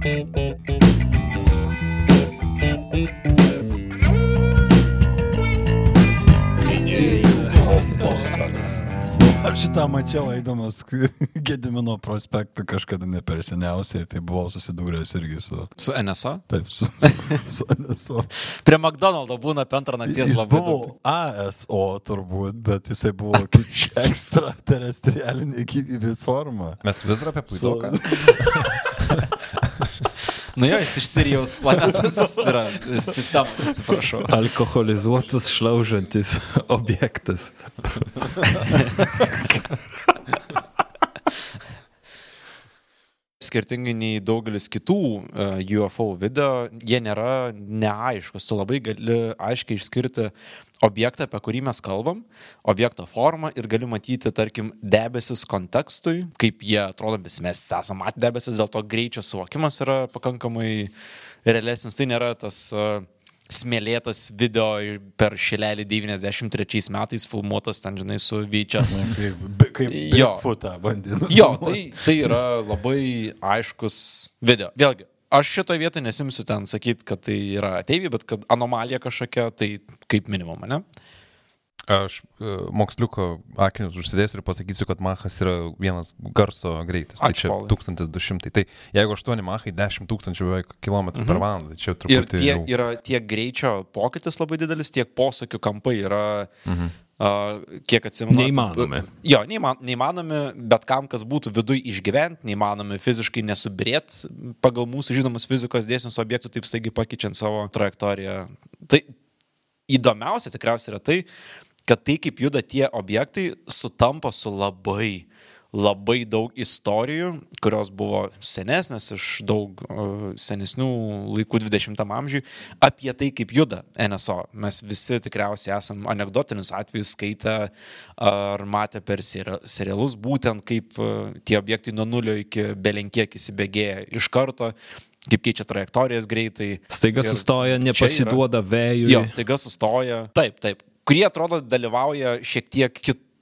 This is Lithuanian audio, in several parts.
Aš šitą mačiau eidamas Gedimino prospektų kažkada ne per seniausiai, tai buvau susidūręs irgi su... Su NSO? Taip, su, su NSO. Prie McDonald'o būna apie antrą nakties Jis labai buvo. ASO turbūt, bet jisai buvo ekstraterrestrialinė gyvybės forma. Mes vis dar apie puidoką. Nu jo, jis iš Sirijos planetos yra sistemos, atsiprašau. Alkoholizuotas, šlaužantis objektas. Skirtingai nei daugelis kitų uh, UFO video, jie nėra neaiškus. Tu labai gali aiškiai išskirti objektą, apie kurį mes kalbam, objekto formą ir gali matyti, tarkim, debesis kontekstui, kaip jie atrodo, vis mes esame matę debesis, dėl to greičio suvokimas yra pakankamai realesnis. Tai nėra tas uh, smėlėtas video per šilelį 93 metais filmuotas ten, žinai, su VHS. Kaip, bi- kaip Jo. futą bandinu. Jo, tai, tai yra labai aiškus video. Vėlgi, aš šitoje vietoje nesimsiu ten sakyti, kad tai yra ateiviai, bet kad anomalija kažkokia, tai kaip minimum, ne? Aš e, moksliuko akinius užsidėsiu ir pasakysiu, kad machas yra vienas garso greitis. Tai Ačiū, čia Paulai. 1200. Tai jeigu 8 machai 10 tūkstančių beveik kilometrų per valandą, tai čia Ir truputį... tie, jau- yra tiek greičio pokytis labai didelis, tiek posūkių kampai yra, mhm. Kiek atsimenu. Neįmanomi. Jo, neįman, neįmanomi, bet kam, kas būtų viduje išgyventi, neįmanomi fiziškai nesubrėt pagal mūsų žinomus fizikos dėsnius objektų, taip staigiai pakeičiant savo trajektoriją. Tai įdomiausia tikriausiai yra tai, kad tai, kaip juda tie objektai, sutampa su labai labai daug istorijų, kurios buvo senesnės iš daug uh, senesnių laikų 20-am amžiui, apie tai, kaip juda NSO. Mes visi tikriausiai esam anegdotinius atvejus skaitę ar matę per seri- serialus, būtent kaip uh, tie objektai nuo nulio iki belenkiek įsibėgėja iš karto, kaip keičia trajektorijas greitai. Staiga Ir sustoja, nepasiduoda vėjui. Jo, staiga sustoja. Taip, taip. Kurie atrodo dalyvauja šiek tiek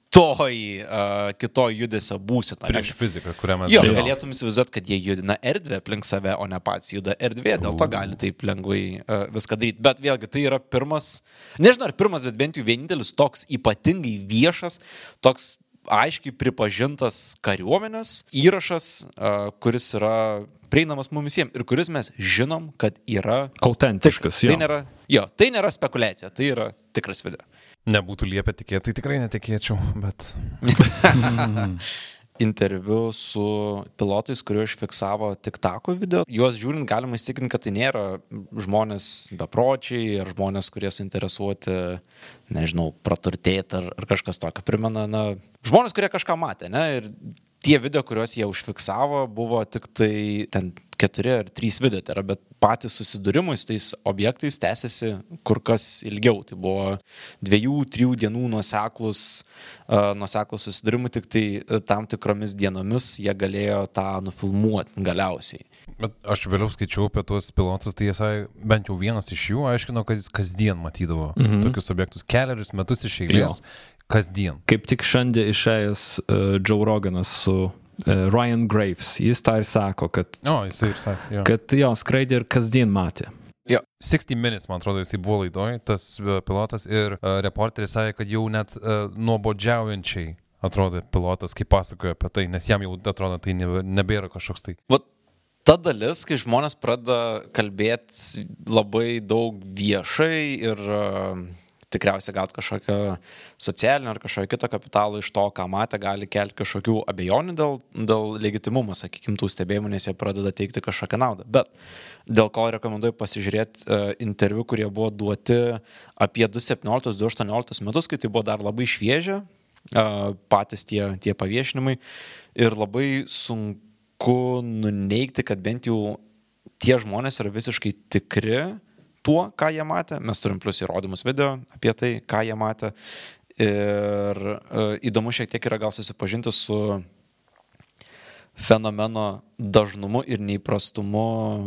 kitoj, uh, kitoj judesio būsena. Prieš fiziką, kurią mes Jo, žinom. galėtum įsivaizduoti, kad jie judina erdvę aplink save, o ne pats juda erdvė, dėl to gali taip lengvai uh, viską daryti. Bet vėlgi, tai yra pirmas, nežinau ar pirmas, bet bent jau vienintelis toks ypatingai viešas, toks aiškiai pripažintas kariuomenės įrašas, uh, kuris yra prieinamas mums visiems ir kuris mes žinom, kad yra Autentiškas, Tai jo. nėra, jo, tai nėra spekulacija, tai yra tikras video. Nebūtų liepę tikėti, tai tikrai netikėčiau, bet... Interviu su pilotais, kurie užfiksavo tik tako video. Juos žiūrint, galima įsitikinti, kad tai nėra žmonės bepročiai ar žmonės, kurie suinteresuoti, nežinau, praturtėti ar, ar kažkas tokio. Primena, na, žmonės, kurie kažką matė, ne? Ir tie video, kuriuos jie užfiksavo, buvo tik tai ten keturi ar trys video, tai yra, bet patys susidūrimai su tais objektais tęsiasi kur kas ilgiau. Tai buvo dviejų, trijų dienų nuoseklus, uh, nuoseklus susidūrimai, tik tai uh, tam tikromis dienomis jie galėjo tą nufilmuoti galiausiai. Bet aš vėliau skaičiau apie tuos pilotus, tai jisai bent jau vienas iš jų aiškino, kad jis kasdien matydavo mhm. tokius objektus keliarius metus iš eilės. Kasdien. Kaip tik šiandien išėjęs uh, Joe Roganas su Ryan Graves, jis tą ir sako, kad, O, jisai ir sakė. Jo. kad jo skraidė ir kasdien matė. 60 Minutes, man atrodo, jisai buvo laidoj, tas e, pilotas ir uh, reporteris sakė, kad jau net uh, nuobodžiaujančiai atrodo pilotas, kai pasakoja apie tai, nes jam jau atrodo, tai nebėra kažkoks tai. Vat ta dalis, kai žmonės pradeda kalbėti labai daug viešai ir uh, tikriausiai gauti kažkokio socialinio ar kažkokio kito kapitalo iš to, ką matė, gali kelti kažkokių abejonių dėl, dėl legitimumo, sakykime, tų stebėjimų, nes jie pradeda teikti kažkokią naudą. Bet dėl ko rekomenduoju pasižiūrėti uh, interviu, kurie buvo duoti apie 2017-2018 metus, kai tai buvo dar labai šviežia, uh, patys tie, tie paviešinimai ir labai sunku nuneikti, kad bent jau tie žmonės yra visiškai tikri tuo, ką jie matė. Mes turim plus įrodymus video apie tai, ką jie matė. Ir uh, įdomu šiek tiek yra gal susipažinti su fenomeno dažnumu ir neįprastumu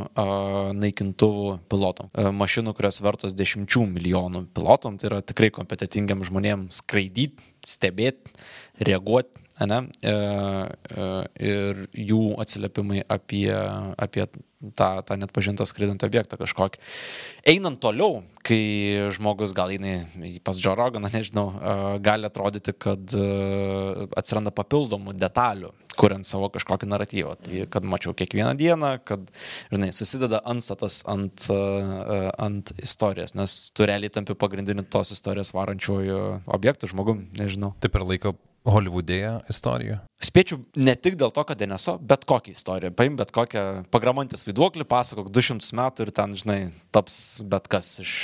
uh, naikintuvų pilotom. Uh, mašinų, kurios vertos dešimčių milijonų pilotom, tai yra tikrai kompetitingiam žmonėms skraidyti, stebėti, reaguoti ne, e, e, ir jų atsiliepimai apie, apie tą, tą net pažintą skraidantį objektą kažkokį. Einant toliau, kai žmogus gal eina pas Joe Roganą, nežinau, e, gali atrodyti, kad atsiranda papildomų detalių, kuriant savo kažkokį naratyvą. Tai kad mačiau kiekvieną dieną, kad, žinai, susideda ansatas ant, ant istorijos, nes tu realiai tampi pagrindiniu tos istorijos varančiuoju objektu, žmogum, nežinau. Taip ir laiko Hollywoodėje istorija. Spėčiau ne tik dėl to, kad Deneso, bet kokią istoriją. Paim bet kokią pagramantis vaiduoklį, pasakok 200 metų ir ten, žinai, taps bet kas iš,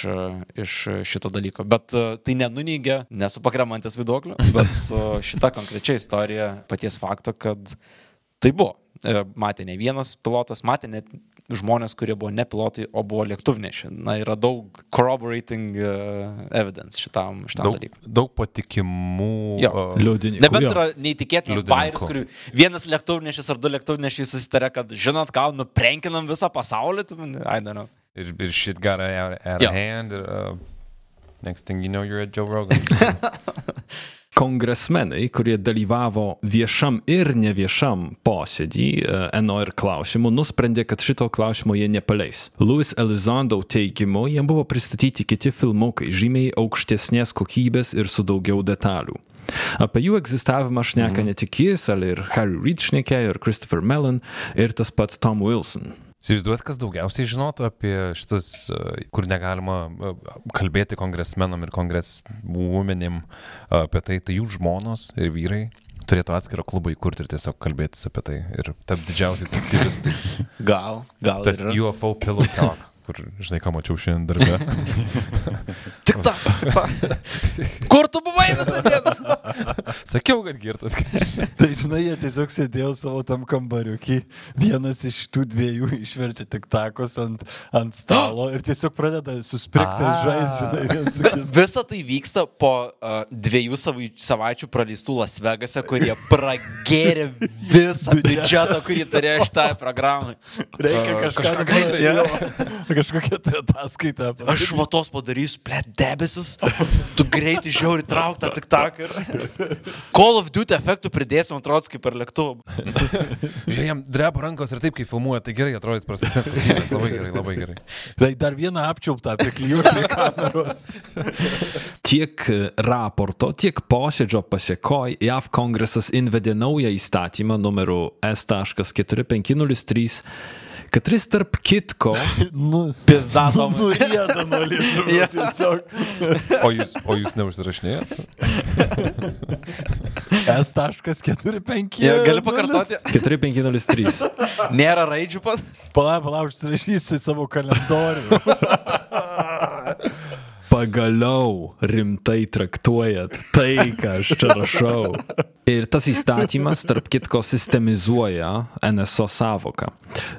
iš šito dalyko. Bet e, tai nenuneigia, nesu pagramantis vaiduokliu, bet su šita konkrečia istorija paties fakto, kad tai buvo. E, matė ne vienas pilotas, matė net žmonės, kurie buvo ne pilotai, o buvo lėktuvnešiai. Na, yra daug corroborating uh, evidence šitam, šitam Daug, dalykui. daug patikimų. Jo. uh, Liudininkų. Nebent yra neįtikėtinas bairis, kurių vienas lėktuvnešis ar du lėktuvnešiai susitarė, kad žinot ką, nuprenkinam visą pasaulį, tu, I don't know. Ir, ir shit got out, out Jo. of hand. Ir, uh, next thing you know, you're at Joe Rogan. Kongresmenai, kurie dalyvavo viešam ir neviešam posėdį e, NOR klausimu, nusprendė, kad šito klausimo jie nepaleis. Louis Elizondo teigimu, jiem buvo pristatyti kiti filmukai žymiai aukštesnės kokybės ir su daugiau detalių. Apie jų egzistavimą šneka ne tik jis, ale ir Harry Reid šnekėjo, ir Christopher Mellon, ir tas pats Tom Wilson. Įsivaizduojat, kas daugiausiai žinotų apie šitus, uh, kur negalima uh, kalbėti kongresmenam ir kongreswomenim uh, apie tai, tai jų žmonos ir vyrai turėtų atskirą klubą įkurti ir tiesiog kalbėtis apie tai ir tapti didžiausiais aktyvistais. Gal, gal. Tas. UFO pillow talk, kur, žinai, ką mačiau šiandien darbę. Tik ta. Kur tu buvai visą dieną? Sakiau, kad girtas grįžti. Tai žinai, jie tiesiog sėdėjo savo tam kambariukį, vienas iš tų dviejų išverčia tik takos ant, ant stalo ir tiesiog pradeda susprikti A. žais, žinai. Visa tai vyksta po uh, dviejų savai, savaičių praleistų Las Vegase, kurie pragėrė visą biudžetą, kurį turėjo šitai programai. Reikia A, kažką kažką greitai. Jo, Kažkokia tai ataskaita. Aš vatos padarysiu, ble, debesis, tu greitai žiauri trauk tą tik tak ir... Call of Duty efektų pridėsim, atrodo, kaip per lėktuvą. Žiūrėjau, jam dreba rankos ir taip, kai filmuoja, tai gerai atrodys prastesnės kokybės. Labai gerai, labai gerai. Tai dar vieną apčiulptą apie klijuotą kameros. Tiek e, raporto, tiek posėdžio pasiekoj JAV kongresas įvedė naują įstatymą numeru S.4503, kuris tarp kitko Nu, Pizdatom. nurieda nuo liežuvio Jo. tiesiog. O jūs, o jūs neužsirašinėjat? S.45. Ja, gali pakartoti? 4503. Nėra raidžių pat. Palauk, palauk, užsirašysiu į savo kalendorių. Pagaliau rimtai traktuojat tai, ką aš čia rašau. Ir tas įstatymas, tarp kitko, sistemizuoja NSO savoką.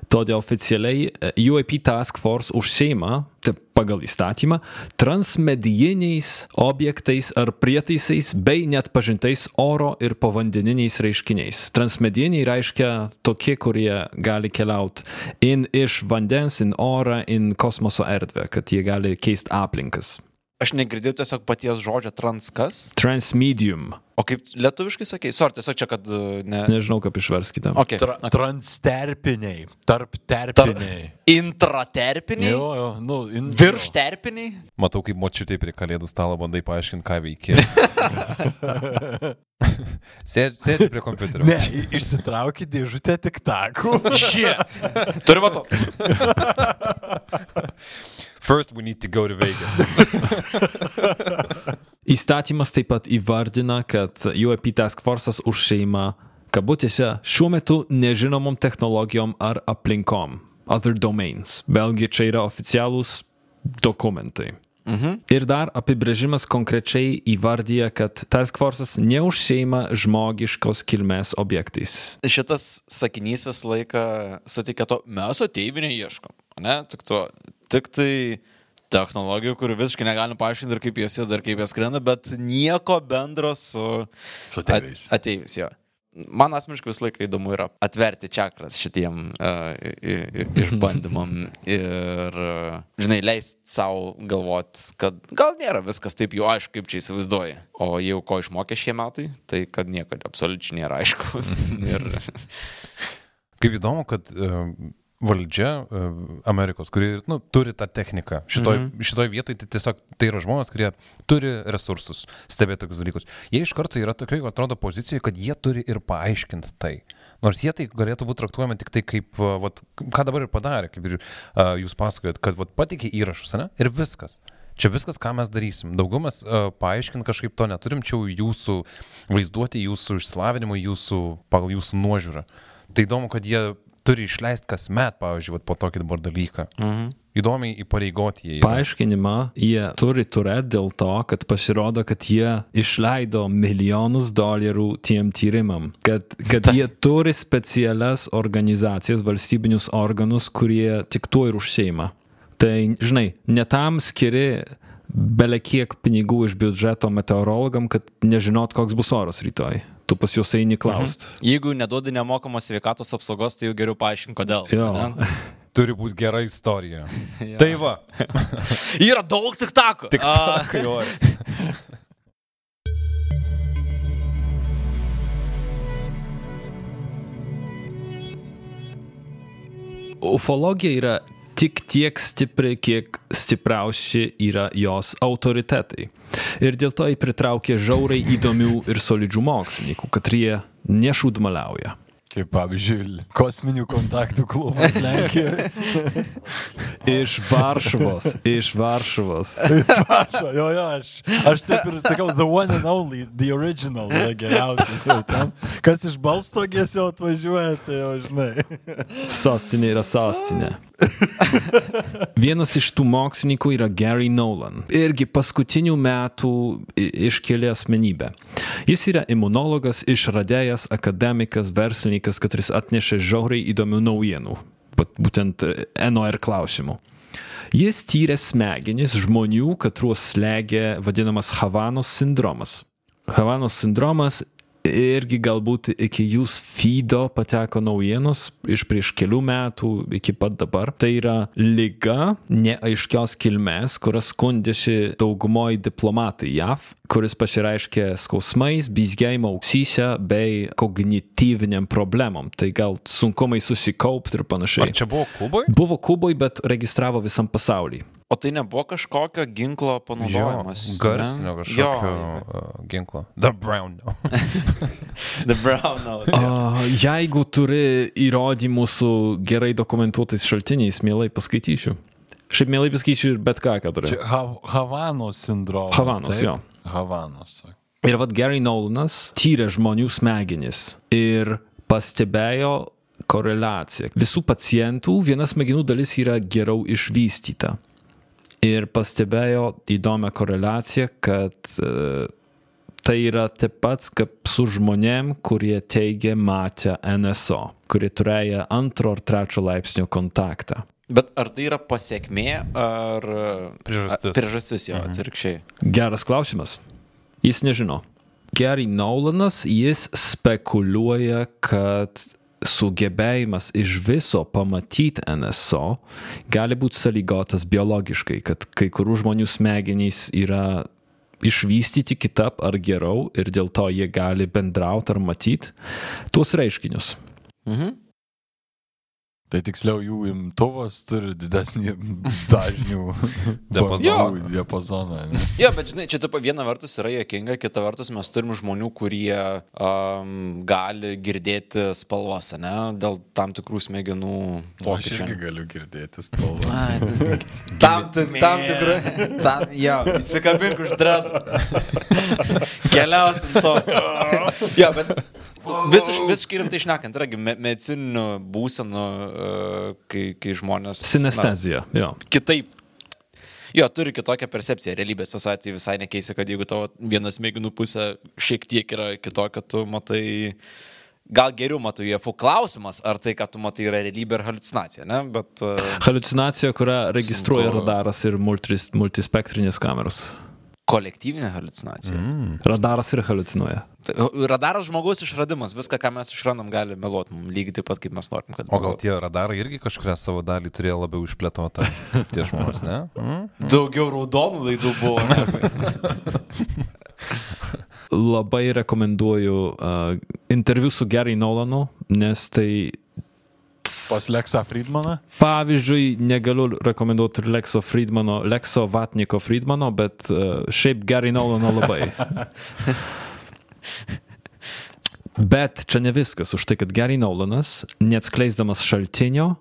Todėl oficialiai e, UAP Task Force užseima, tai pagal įstatymą, transmedijiniais objektais ar prietaisais bei net pažintais oro ir povandeniniais reiškiniais. Transmedijiniai reiškia tokie, kurie gali keliauti in iš vandens, in orą, in kosmoso erdvę, kad jie gali keisti aplinkas. Aš negirdėjau tiesiog paties žodžio transkas. Transmedium. O kaip lietuviškai sakė? Sor, tiesiog čia, kad uh, ne. Nežinau, kaip išverskite. Okay. Tra transterpiniai, tarp terpiniai. Intraterpiniai? Jo, jo, nu, in, Virš terpiniai? Matau, kaip močiutė prie kalėdų stalo bandai paaiškinti, ką veiki. Sėdži sėdži prie kompiuterio. Ne, i- išsitrauki dėžutę tik takų. Šie. Turiu vato. First we need to go to Vegas. Įstatymas taip pat įvardina, kad UAP Task Force'as užseima, kabutėse, šiuo metu nežinomom technologijom ar aplinkom. Other domains. Vėlgi čia yra oficialūs dokumentai. Mhm. Ir dar apibrėžimas konkrečiai įvardyja, kad Task Force'as neužseima žmogiškos kilmės objektais. Šitas sakinys visą laiką suteikia to, mes ateivinę ieškom. Ne? Tik, to, tik tai technologijų, kurių visiškai negalim paaiškinti ir kaip jos juda, ir kaip jos skrenda, bet nieko bendro su Su ateiviais. At, ateivis, jo. man asmeniškai visą laiką įdomu yra atverti čakras šitiem uh, išbandymam ir, uh, žinai, leisti savo galvoti, kad gal nėra viskas taip jau aišku, kaip čia įsivaizduoji. O jau ko išmokė šie metai, tai kad nieko absoliučiai nėra aiškus. ir... Kaip įdomu, kad uh, valdžia uh, Amerikos, kuri nu, turi tą techniką. Šitoj, mm -hmm. šitoj vietoj tai tiesiog tai yra žmonės, kurie turi resursus stebėti tokius dalykus. Jie iš karto yra tokioje, atrodo, pozicijoje, kad jie turi ir paaiškinti tai. Nors jie tai galėtų būti traktuojami tik tai kaip, vat, ką dabar ir padarė, kaip ir uh, jūs pasakojat, kad vat, patikė įrašus, ne? Ir viskas. Čia viskas, ką mes darysim. Daugiau mes uh, paaiškinti kažkaip to neturim, čia jūsų vaizduoti, jūsų išsilavinimo, jūsų, pagal jūsų nuožiūrą. Tai įdomu, kad jie turi išleisti kasmet, pavyzdžiui, po tokį dabar dalyką. Mhm. Įdomiai įpareigoti jie. Paaiškinimą jie turi turėti dėl to, kad pasirodo, kad jie išleido milijonus dolerių tiem tyrimam. Kad, kad jie turi specialias organizacijas, valstybinius organus, kurie tik tuo ir užseima. Tai, žinai, netam skiri belekiek pinigų iš biudžeto meteorologam, kad nežinot, koks bus oras rytoj tu pas juos eini klaust. Mhm. Jeigu neduodi nemokamos sveikatos apsaugos, tai jau geriau paaiškink, kodėl. Jo. Turi būti gera istorija. tai va. Yra daug tik tako. Tik tako, jo. Ufologija yra tik tiek stipri, kiek stipriausi yra jos autoritetai. Ir dėl to jį pritraukė žiauriai įdomių ir solidžių mokslininkų, kad jie nešūdmaliauja. Kaip pavyzdžiui, kosminių kontaktų klubas Lenkijoje. iš Varšuvos, iš Varšuvos. Varšuva, jo, jo, aš, aš taip ir sakau, the one and only, the original yra geriausias. Jau ten. Kas iš balstogės jau atvažiuoja, tai jau žinai. Sostinė yra sostinė. Vienas iš tų mokslininkų yra Gary Nolan. Irgi paskutinių metų iškėlė asmenybę. Jis yra imunologas, išradėjas, akademikas, verslininkas, kuris atnešė žiauriai įdomių naujienų, būtent NOR klausimų. Jis tyrė smegenis žmonių, katruos slegia vadinamas Havanos sindromas. Havanos sindromas irgi galbūt iki jūs feedo pateko naujienos iš prieš kelių metų iki pat dabar. Tai yra lyga neaiškios kilmės, kurias skundėsi daugumoji diplomatai JAV, kuris pasireiškia skausmais, bizgėjimo ausyse bei kognityviniam problemom. Tai gal sunkumai susikaupti ir panašiai. Ar čia buvo Kuboje? Buvo Kuboje, bet registravo visam pasaulyje. O tai nebuvo kažkokio ginklo panaudojimas. Jo, garsinio kažkokio jo. uh, ginklo. The Brown. No. The Brown. No. uh, jeigu turi įrodymų su gerai dokumentuotais šaltiniais, mielai paskaitysiu. Šiaip mielai paskaitysiu ir bet ką, ką turiu. Ha Havanos sindromas. Havanos, taip? jo. Havanos. Ir vad Gary Nolanas tyrė žmonių smegenis ir pastebėjo koreliaciją. Visų pacientų viena smegenų dalis yra geriau išvystyta ir pastebėjo įdomią koreliaciją, kad e, tai yra taip pats kaip su žmonėm, kurie teigia matę NSO, kurie turėjo antro ar trečio laipsnio kontaktą. Bet ar tai yra pasiekmė ar priežastis? Priežastis jo, mhm. atvirkščiai. Geras klausimas. Jis nežino. Gary Nolanas, jis spekuliuoja, kad sugebėjimas iš viso pamatyti NSO gali būti sąlygotas biologiškai, kad kai kurių žmonių smegenys yra išvystyti kitap ar geriau ir dėl to jie gali bendrauti ar matyti tuos reiškinius. Mhm. Tai tiksliau jų imtuvas turi didesnį dažnių diapazoną. diapazoną jo, bet žinai, čia taip viena vertus yra jokinga, kita vertus mes turim žmonių, kurie um, gali girdėti spalvas, ne, dėl tam tikrų smegenų pokyčių. Aš irgi galiu girdėti spalvas. Tai, tam, tam tikrų, tam, jo, įsikabink už dredą. Keliausim to. jo, bet visiškai, visiškai rimtai išnekant, yra me, medicininių būsenų kai, kai žmonės. Sinestezija, na, jo. Kitaip. Jo, turi kitokią percepciją. Realybės tos atveju visai nekeisi, kad jeigu tavo vienas smegenų pusė šiek tiek yra kitokia, tu matai, gal geriau matai UFO klausimas, ar tai, kad tu matai, yra realybė ar halucinacija, ne? Bet, uh, Halucinacija, kurią registruoja sunku... radaras ir multis, multispektrinės kameros. Kolektyvinė halucinacija. Mm. Radaras ir halucinuoja. Radaras žmogaus išradimas, viską, ką mes išrandam, gali meluoti mums lygiai taip pat, kaip mes norim. Kad O gal tie radarai irgi kažkuria savo dalį turėjo labiau išplėtotą tie žmonės, ne? Mm? Daugiau raudonų laidų buvo. Labai rekomenduoju uh, interviu su Gary Nolanu, nes tai Pas Leksą Friedmaną? Pavyzdžiui, negaliu rekomenduoti Lekso Friedmano, Lekso Vatniko Friedmano, bet uh, šiaip Gary Nolano labai. Bet čia ne viskas. Už tai, kad Gary Nolanas, neatskleisdamas šaltinio,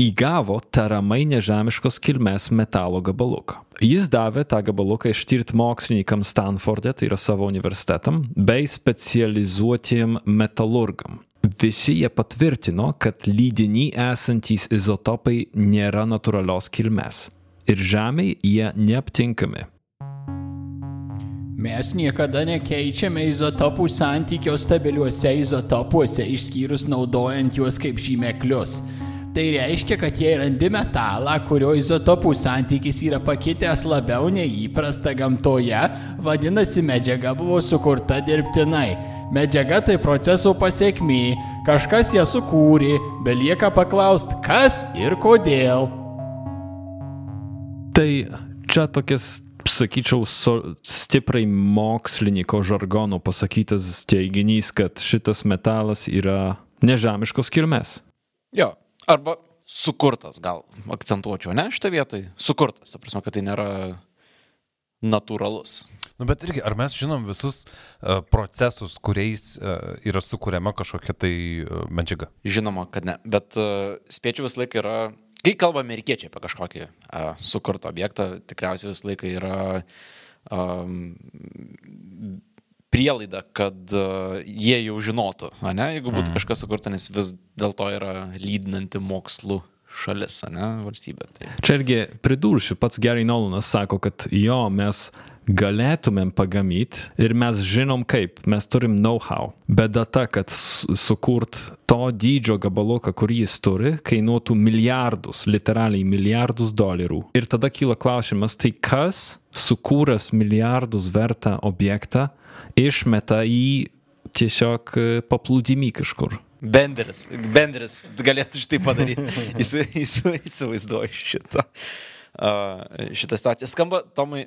įgavo tariamai nežemiškos kilmės metalo gabaluką. Jis davė tą gabaluką ištirti mokslininkams Stanforde, tai yra savo universitetam, bei specializuotiem metalurgam. Visi jie patvirtino, kad lydiny esantys izotopai nėra natūralios kilmės ir Žemėje jie neaptinkami. Mes niekada nekeičiame izotopų santykio stabiliuose izotopuose, išskyrus naudojant juos kaip žymeklius. Tai reiškia, kad jei randi metalą, kurio izotopų santykis yra pakitęs labiau nei įprasta gamtoje, vadinasi medžiaga buvo sukurta dirbtinai. Medžiaga tai procesų pasiekmi, kažkas ją sukūrė, belieka paklausti, kas ir kodėl. Tai čia tokias, sakyčiau, so, stiprai mokslininko žargonų pasakytas teiginys, kad šitas metalas yra nežemiškos kilmės. Jo, arba sukurtas, gal akcentuočiau, ne, šitą vietoj. Sukurtas, ta prasme, kad tai nėra natūralus. Nu, bet irgi, ar mes žinom visus uh, procesus, kuriais uh, yra sukūriama kažkokia tai uh, medžiaga? Žinoma, kad ne, bet uh, spėčiau vis laik yra, kai kalba amerikiečiai apie kažkokį uh, sukurtą objektą, tikriausiai vis laik yra um, prielaida, kad uh, jie jau žinotų, ne, jeigu būtų mm. kažkas sukurta, nes vis dėlto yra lydinanti mokslu šalis, ne, valstybė. Tai. Čia irgi pridursiu, pats Gary Nolanas sako, kad jo, mes galėtumėm pagamyti ir mes žinom kaip, mes turim know-how. Bėda ta, kad sukurt to dydžio gabaluką, kurį jis turi, kainuotų milijardus, literaliai milijardus dolerių. Ir tada kyla klausimas, tai kas sukūręs milijardus vertą objektą išmeta į tiesiog paplūdimį kažkur. Benderis, Benderis galėtų šitai padaryti. Įsivaizduoju šitą, uh, šitą situaciją. Skamba, Tomai,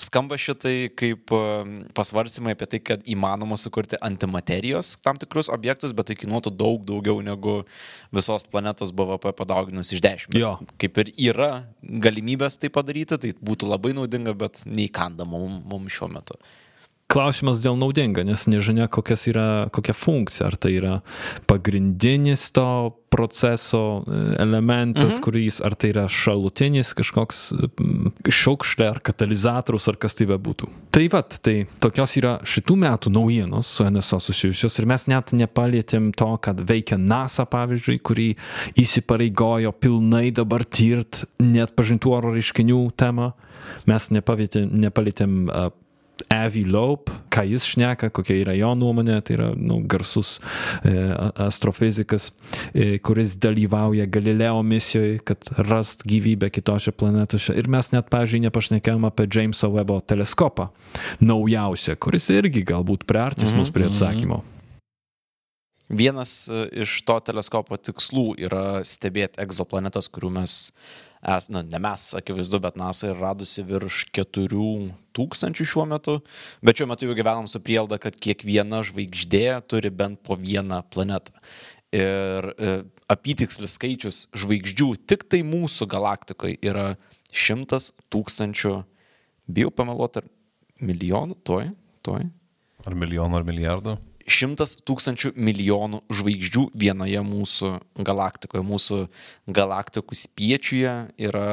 skamba šitai kaip pasvarstymai apie tai, kad įmanoma sukurti antimaterijos tam tikrus objektus, bet tai kainuotų daug daugiau negu visos planetos BVP padauginus iš 10. Jo. Kaip ir yra galimybės tai padaryti, tai būtų labai naudinga, bet neįkandama mums mum šiuo metu klausimas dėl naudinga, nes nežinia, yra, kokia funkcija. Ar tai yra pagrindinis to proceso e, elementas, mhm. kuris, ar tai yra šalutinis kažkoks šaukštė ar katalizatorius, ar kas tai bebūtų. Tai vad, tai tokios yra šitų metų naujienos su NSO susijusios ir mes net nepalėtėm to, kad veikia NASA, pavyzdžiui, kuri įsipareigojo pilnai dabar tirt net pažintų oro reiškinių temą. Mes nepalėtėm Avi Loeb, ką jis šneka, kokia yra jo nuomonė, tai yra nu, garsus e, astrofizikas, e, kuris dalyvauja Galileo misijoje, kad rast gyvybę kitose planetose. Ir mes net, pažiūrėjau, nepašnekėjom apie Jameso Webo teleskopą, naujausią, kuris irgi galbūt priartys mm -hmm. mus prie mhm. atsakymo. Vienas e, iš to teleskopo tikslų yra stebėti egzoplanetas, kurių mes es, na, ne mes, akivaizdu, bet NASA yra radusi virš 4000 šiuo metu, bet šiuo metu jau gyvenam su prielda, kad kiekviena žvaigždė turi bent po vieną planetą. Ir e, apytikslis skaičius žvaigždžių tik tai mūsų galaktikoje yra 100 tūkstančių, bijau pameluoti, ar milijonų, toj, toj. Ar milijonų, ar milijardų? Šimtas tūkstančių milijonų žvaigždžių vienoje mūsų galaktikoje. Mūsų galaktikų spiečiuje yra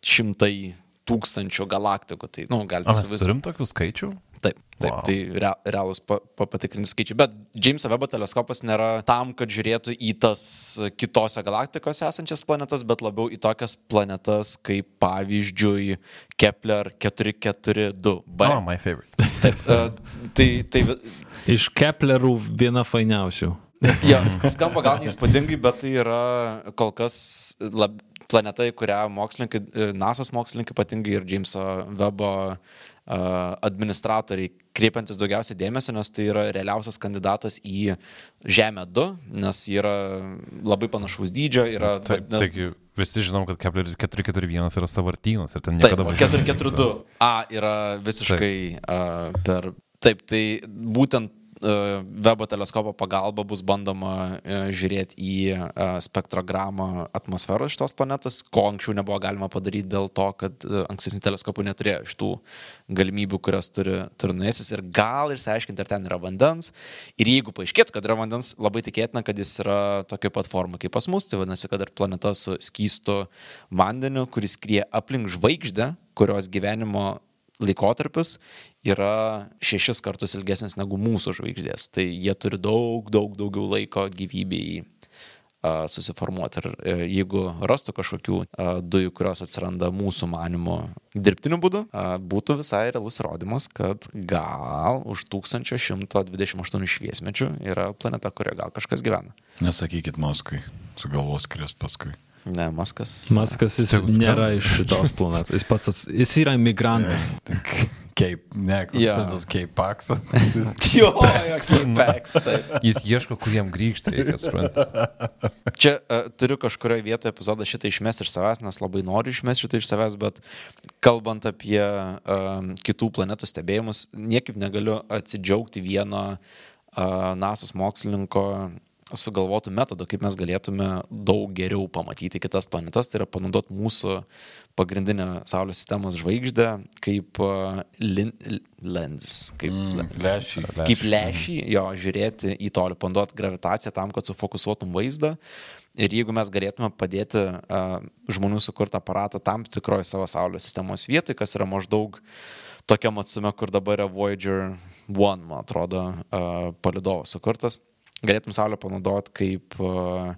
šimtai tūkstančių galaktikų. Tai, nu, galite įsivaizduoti. Turim tokių skaičių? Taip, taip wow. tai re, realūs pa, patikrinti skaičiai. Bet Jameso Webo teleskopas nėra tam, kad žiūrėtų į tas kitose galaktikose esančias planetas, bet labiau į tokias planetas kaip pavyzdžiui Kepler 442b. Oh, my favorite. Taip, uh, tai, tai Iš Keplerų viena fainiausių. Jos skamba gal neįspūdingai, bet tai yra kol kas lab, planeta, į kurią mokslininkai, e, NASA's mokslininkai, ypatingai ir Jameso Webo a, administratoriai kreipiantis daugiausiai dėmesio, nes tai yra realiausias kandidatas į Žemę 2, nes yra labai panašaus dydžio, yra... Tai, taigi visi žinom, kad Kepleris 441 yra savartynas ir ten Taip, niekada važiuoja. 442 A yra visiškai a, per... Taip, tai būtent Webo teleskopo pagalba bus bandoma a, žiūrėti į a, spektrogramą atmosferos šitos planetos, ko anksčiau nebuvo galima padaryti dėl to, kad ankstesni teleskopai neturėjo šitų galimybių, kurias turi turnuėsis ir gal išsiaiškinti, ar ten yra vandens. Ir jeigu paaiškėtų, kad yra vandens, labai tikėtina, kad jis yra tokia pat forma kaip pas mus, tai vadinasi, kad ir planeta su skystu vandeniu, kuris skrie aplink žvaigždę, kurios gyvenimo laikotarpis yra šešis kartus ilgesnis negu mūsų žvaigždės. Tai jie turi daug, daug daugiau laiko gyvybei a, susiformuoti. Ir e, jeigu rastų kažkokių dujų, kurios atsiranda mūsų manimo dirbtiniu būdu, būtų visai realus įrodymas, kad gal už 1128 šviesmečių yra planeta, kurioje gal kažkas gyvena. Nesakykit Maskui, sugalvos krist paskui. Ne, Maskas. Maskas jis Tegul nėra iš šitos planetos. Jis pats, ats- jis yra imigrantas. Cape, ne, Jo. koks yeah. Cape Paksas. Jo, taip. Jis ieško, kur jam grįžti, reikia suprantati. Čia uh, turiu kažkurioje vietoje epizodą šitą išmesti iš savęs, nes labai noriu išmesti šitą iš savęs, bet kalbant apie uh, kitų planetų stebėjimus, niekaip negaliu atsidžiaugti vieno uh, NASA's mokslininko sugalvotų metodų, kaip mes galėtume daug geriau pamatyti kitas planetas, tai yra panaudoti mūsų pagrindinę Saulės sistemos žvaigždę kaip uh, lin, lens, kaip mm, Lešį. kaip lešį, jo, žiūrėti į tolį, panduoti gravitaciją tam, kad sufokusuotum vaizdą. Ir jeigu mes galėtume padėti uh, žmonių sukurtą aparatą tam tikroje savo Saulės sistemos vietoje, kas yra maždaug tokiam atsume, kur dabar yra Voyager 1, man atrodo, uh, palidovas sukurtas, galėtum Saulę panaudoti kaip uh,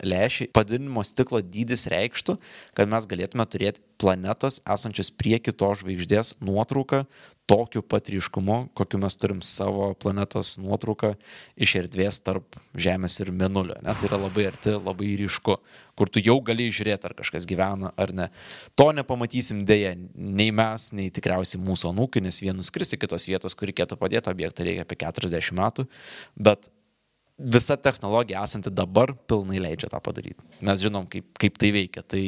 lęšį. Padidinimo stiklo dydis reikštų, kad mes galėtume turėti planetos esančios prie kitos žvaigždės nuotrauką tokiu pat ryškumu, kokiu mes turim savo planetos nuotrauką iš erdvės tarp Žemės ir Mėnulio. Ne? Tai yra labai arti, labai ryšku, kur tu jau gali žiūrėti, ar kažkas gyvena ar ne. To nepamatysim dėja nei mes, nei tikriausiai mūsų anūkai, nes vienus skristi kitos vietos, kur reikėtų padėti objektą, reikia apie 40 metų, bet visa technologija esanti dabar pilnai leidžia tą padaryti. Mes žinom, kaip, kaip tai veikia. Tai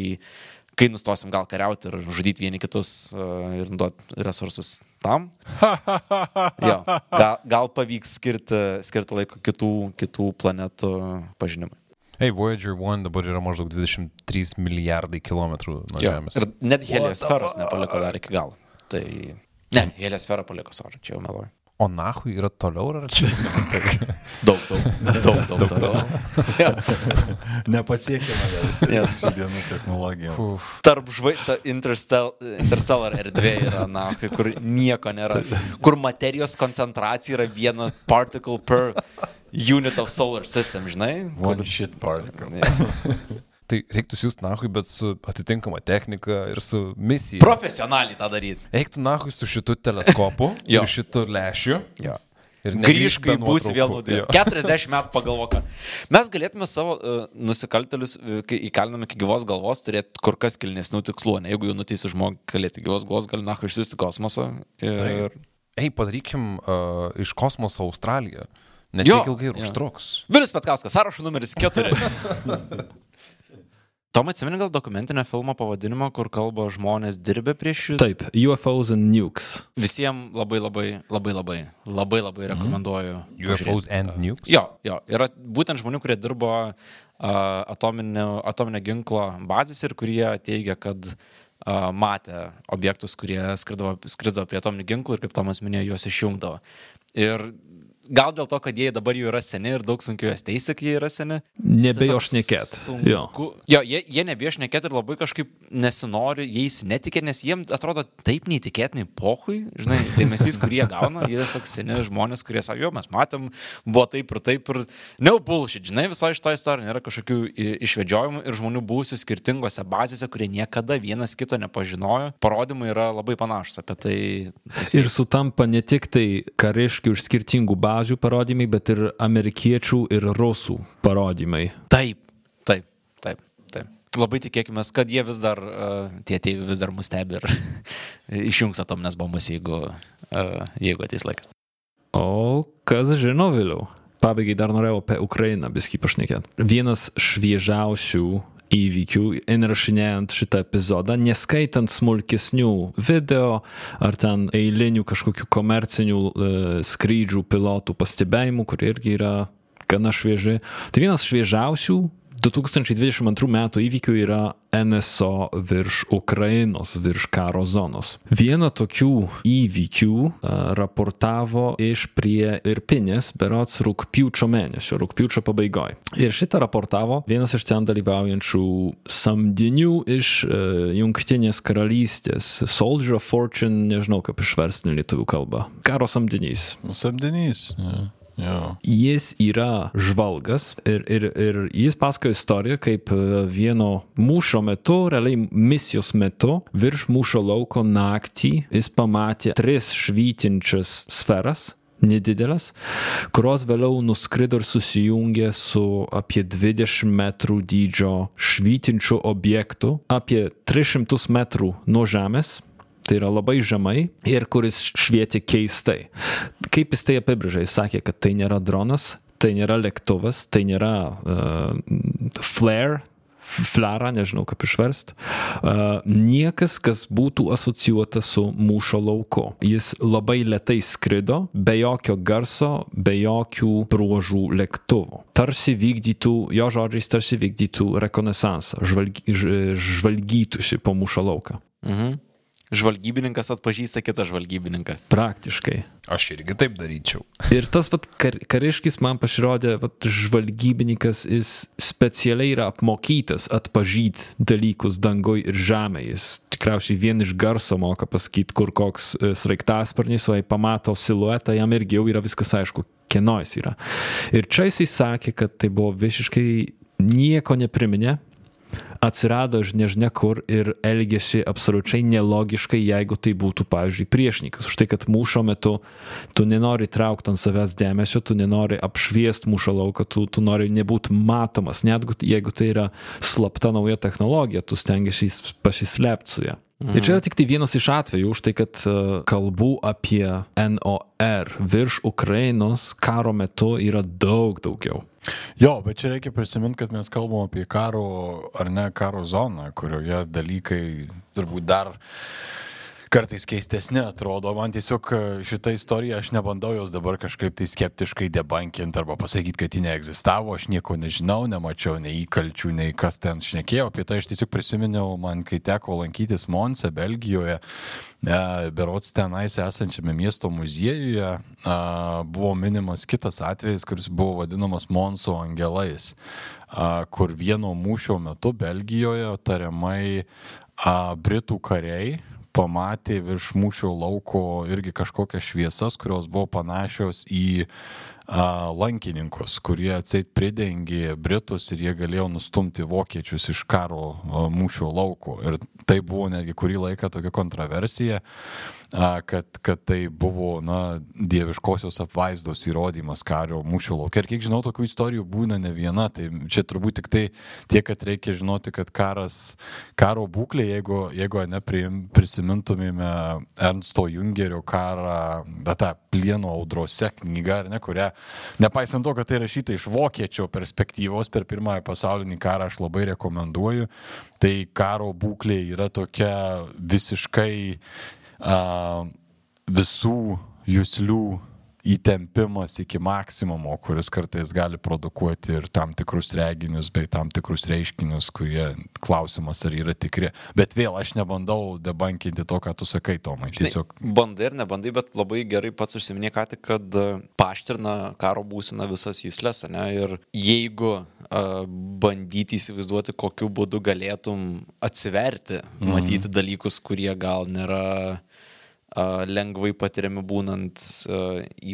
kai nustosim gal kariauti ir žudyti vieni kitus uh, ir duoti resursus tam, jo, gal, gal pavyks skirti, skirti laiko kitų, kitų planetų pažinimui. Hey, Voyager 1 dabar yra maždaug 23 milijardai kilometrų nuo Jo, Žemės. ir net heliosferos nepaliko dar iki galo. Tai ne, heliosferą paliko savo, čia jau meluoju. O nahui yra toliau ar čia? Daug, daug, daug, daug, daug. daug. Jo. Nepasiekime. Jo. Šių dienų technologija. Uf. tarp žvaigždžių Interstellar, interstellar erdvė yra, na, kai kur nieko nėra. Kur materijos koncentracija yra viena particle per unit of solar system, žinai? One shit particle. Ja. Tai reiktų siūsti nahui, bet su atitinkama technika ir su misija. Profesionaliai tą daryti. Eiktų nahui su šitu teleskopu ir šitu lešiu. Jo. Ir Grįžk, kai būsi vėl. Jo. 40 metų pagalvok. Mes galėtume savo uh, nusikaltelius, uh, kai įkaliname iki gyvos galvos, turėti kur kas kilnesnių tikslų. Ne? Jeigu jau nuteisi žmogų kalėti gyvos galvos, gali nahu išsiųsti kosmosą. Ir... Taip. Ei, padarykim uh, iš kosmoso Australiją. Net Jo, tiek ilgai ir užtruks. Vilis Petkauskas, sąrašo numeris 4. Tom atsimeni gal dokumentinio filmo pavadinimą, kur kalba žmonės dirbę prieš šį. Taip, UFOs and Nukes. Visiems labai labai, labai labai, labai labai rekomenduoju. UFOs pažiūrėti. and nukes. Jo, jo, yra būtent žmonių, kurie dirbo uh, atominio, atominio ginklo bazės ir kurie teigia, kad uh, matė objektus, kurie skridavo, skridavo prie atominių ginklų ir kaip Tomas minėjo, juos išjungdavo. Ir gal dėl to, kad jie dabar jau yra seni ir daug sunkiau juos teisti, kai jie yra seni. Nebejo Tiesiog šnekėt. Jo. sunku- Jo, jie, jie nebijo šnekėti ir labai kažkaip nesinori, jais netikė, nes jiems atrodo taip neįtikėtinai pohui, žinai, dėmesys, kurį jie gauna, jie tiesiog seni žmonės, kurie sako, jo, mes matėm, buvo taip ir taip ir, ne, bullshit, žinai, viso iš to istorijoje nėra kažkokių išvedžiojimų ir žmonių buvusių skirtingose bazėse, kurie niekada vienas kito nepažinojo, parodymai yra labai panašus apie tai. Ir sutampa ne tik tai kariškių iš skirtingų bazių parodymai, bet ir amerikiečių ir rusų parodymai. Taip, taip, taip, taip. labai tikėkime, kad jie vis dar, uh, tie tėvai vis dar mus stebi ir išjungs atominės bombas, jeigu, uh, jeigu ateis laikas. O kas žino vėliau? Pabaigai dar norėjau apie Ukrainą biskį pašnekėti. Vienas šviežiausių įvykių, įrašinėjant šitą epizodą, neskaitant smulkesnių video ar ten eilinių kažkokių komercinių e, skrydžių pilotų pastebėjimų, kurie irgi yra gana švieži. Tai vienas šviežiausių 2022 metų įvykių yra NSO virš Ukrainos, virš karo zonos. Vieną tokių įvykių uh, raportavo iš prie Irpinės, berots rūpjūčio mėnesio, rūpjūčio pabaigoje. Ir šitą raportavo vienas iš ten dalyvaujančių samdinių iš uh, Junktinės karalystės, Soldier of Fortune, nežinau kaip išversti lietuvių kalbą, karo samdinys. Samdinys. Ja. Jo. Jis yra žvalgas ir, ir, ir jis pasakoja istoriją, kaip vieno mūšio metu, realiai misijos metu, virš mūšio lauko naktį jis pamatė tris švytinčias sferas nedideles, kurios vėliau nuskrido ir susijungė su apie 20 metrų dydžio švytinčiu objektu, apie 300 metrų nuo žemės tai yra labai žemai ir kuris švietė keistai. Kaip jis tai apibrėžė? Jis sakė, kad tai nėra dronas, tai nėra lėktuvas, tai nėra uh, flare, flarą, nežinau kaip išverst, uh, niekas, kas būtų asocijuota su mūšio lauku. Jis labai lietai skrido, be jokio garso, be jokių bruožų lėktuvų. Tarsi vykdytų, jo žodžiais, tarsi vykdytų rekonesansą, žvalgy, žvalgytųsi po mūšio lauką. Mhm žvalgybininkas atpažįsta kitą žvalgybininką. Praktiškai. Aš irgi taip daryčiau. Ir tas vat, kar, kariškis man pasirodė, vat, žvalgybininkas, jis specialiai yra apmokytas atpažyti dalykus dangoj ir žemėje. Jis tikriausiai vien iš garso moka pasakyti, kur koks e, sraigtasparnis, o jei pamato siluetą, jam irgi jau yra viskas aišku, kieno jis yra. Ir čia jisai sakė, kad tai buvo visiškai nieko nepriminė, atsirado iš nežinia kur ir elgėsi absoliučiai nelogiškai, jeigu tai būtų, pavyzdžiui, priešininkas. Už tai, kad mūšio metu tu nenori traukti ant savęs dėmesio, tu nenori apšviesti mūšio lauką, tu, tu nori nebūti matomas, netgi jeigu tai yra slapta nauja technologija, tu stengiasi pasislėpti su ją. Mhm. Ir čia yra tik tai vienas iš atvejų, už tai, kad uh, kalbų apie NOR virš Ukrainos karo metu yra daug daugiau. Jo, bet čia reikia prisiminti, kad mes kalbam apie karo ar ne karo zoną, kurioje dalykai turbūt dar kartais keistesni atrodo. Man tiesiog e, šitą istoriją aš nebandau jos dabar kažkaip tai skeptiškai debankinti arba pasakyti, kad ji neegzistavo, aš nieko nežinau, nemačiau nei įkalčių, nei kas ten šnekėjo apie tai. Aš tiesiog prisiminiau, man kai teko lankytis Monse, Belgijoje, e, berots tenais esančiame miesto muziejuje, buvo minimas kitas atvejis, kuris buvo vadinamas Monso angelais kur vieno mūšio metu Belgijoje tariamai Britų kariai pamatė virš mūšio lauko irgi kažkokias šviesas, kurios buvo panašios į a, lankininkus, kurie atseit pridengė Britus ir jie galėjo nustumti vokiečius iš karo a, mūšio lauko. Ir tai buvo netgi kurį laiką tokia kontroversija kad, kad tai buvo, na, dieviškosios apvaizdos įrodymas kario mūšio laukia. Ir kiek žinau, tokių istorijų būna ne viena. Tai čia turbūt tik tai tiek, kad reikia žinoti, kad karas, karo būklė, jeigu, jeigu ne prisimintumėme Ernsto Jungerio karą, tą plieno audrose knygą, ne, kurią, nepaisant to, kad tai rašyta iš vokiečio perspektyvos per pirmąjį pasaulinį karą, aš labai rekomenduoju. Tai karo būklė yra tokia visiškai visų jūslių įtempimas iki maksimumo, kuris kartais gali produkuoti ir tam tikrus reginius bei tam tikrus reiškinius, kurie klausimas ar yra tikri. Bet vėl aš nebandau debankinti to, ką tu sakai, Tomai. Tiesiog. Žinai, bandai ir nebandai, bet labai gerai pats užsiminė ką tik, kad paštrina karo būsina visas jūslės, ne? Ir jeigu uh, bandyti įsivaizduoti, kokiu būdu galėtum atsiverti, mhm. matyti dalykus, kurie gal nėra lengvai patiriami būnant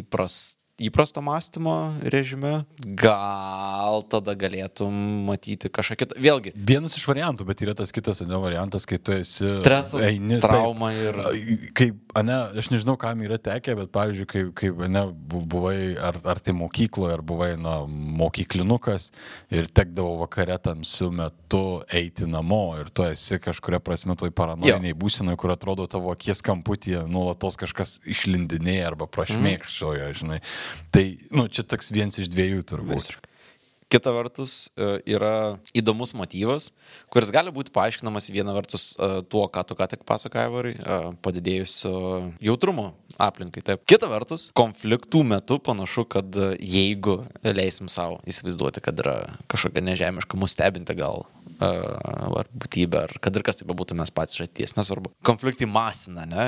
įprast įprasto mąstymo režime, gal tada galėtum matyti kažką kitą. Vėlgi, Vienas iš variantų, bet yra tas kitas, ne variantas, kai tu esi... stresas, eini, trauma ir... Taip, kaip, ane, aš nežinau, kam yra tekę, bet, pavyzdžiui, kai, kai ane, bu- buvai ar, ar tai mokykloje, ar buvai, na, mokyklinukas ir tekdavo vakare tamsiu metu eiti namo ir tu esi kažkuria prasme toj paranojiniai būsinoje, kur atrodo tavo akies kamputyje nuolatos kažkas išlindinėja arba prašmėkščioja, žinai. Tai, nu, čia toks vienas iš dviejų turbūt. Visiškai. Kita vertus e, yra įdomus motyvas, kuris gali būti paaiškinamas viena vertus e, tuo, ką tu ką tik pasakojai, Varai, e, padidėjusio jautrumo aplinkai. Taip. Kita vertus, konfliktų metu panašu, kad jeigu leisim savo įsivaizduoti, kad yra kažkokia nežemiška, mus stebinti gal ar būtybė, ar kad ir kas tai bebūtų, mes patys žaties, nesvarbu. Konfliktai masina, ne?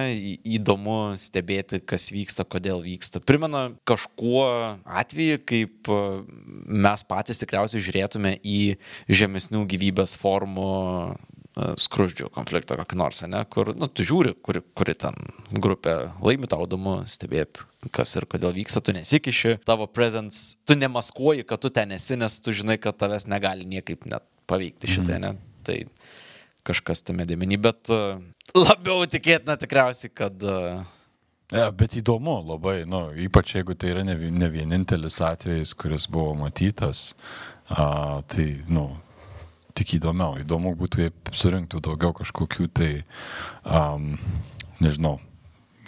Įdomu stebėti, kas vyksta, kodėl vyksta. Primena kažkuo atveju, kaip mes patys tikriausiai žiūrėtume į žemesnių gyvybės formų skrudžių konfliktą kokį nors, ne, kur, nu, tu žiūri, kuri, kuri ten grupė laimi tau įdomu stebėti, kas ir kodėl vyksta, tu nesikiši, tavo presence, tu nemaskuoji, kad tu ten esi, nes tu žinai, kad tavęs negali niekaip net paveikti šitai, ne. Tai kažkas tame dėmenį, bet e, labiau tikėtina tikriausiai, kad Ja, bet įdomu labai, nu, ypač jeigu tai yra ne, ne vienintelis atvejis, kuris buvo matytas, a, tai, nu, tik įdomiau. Įdomu būtų, jei surinktų daugiau kažkokių tai, um, nežinau,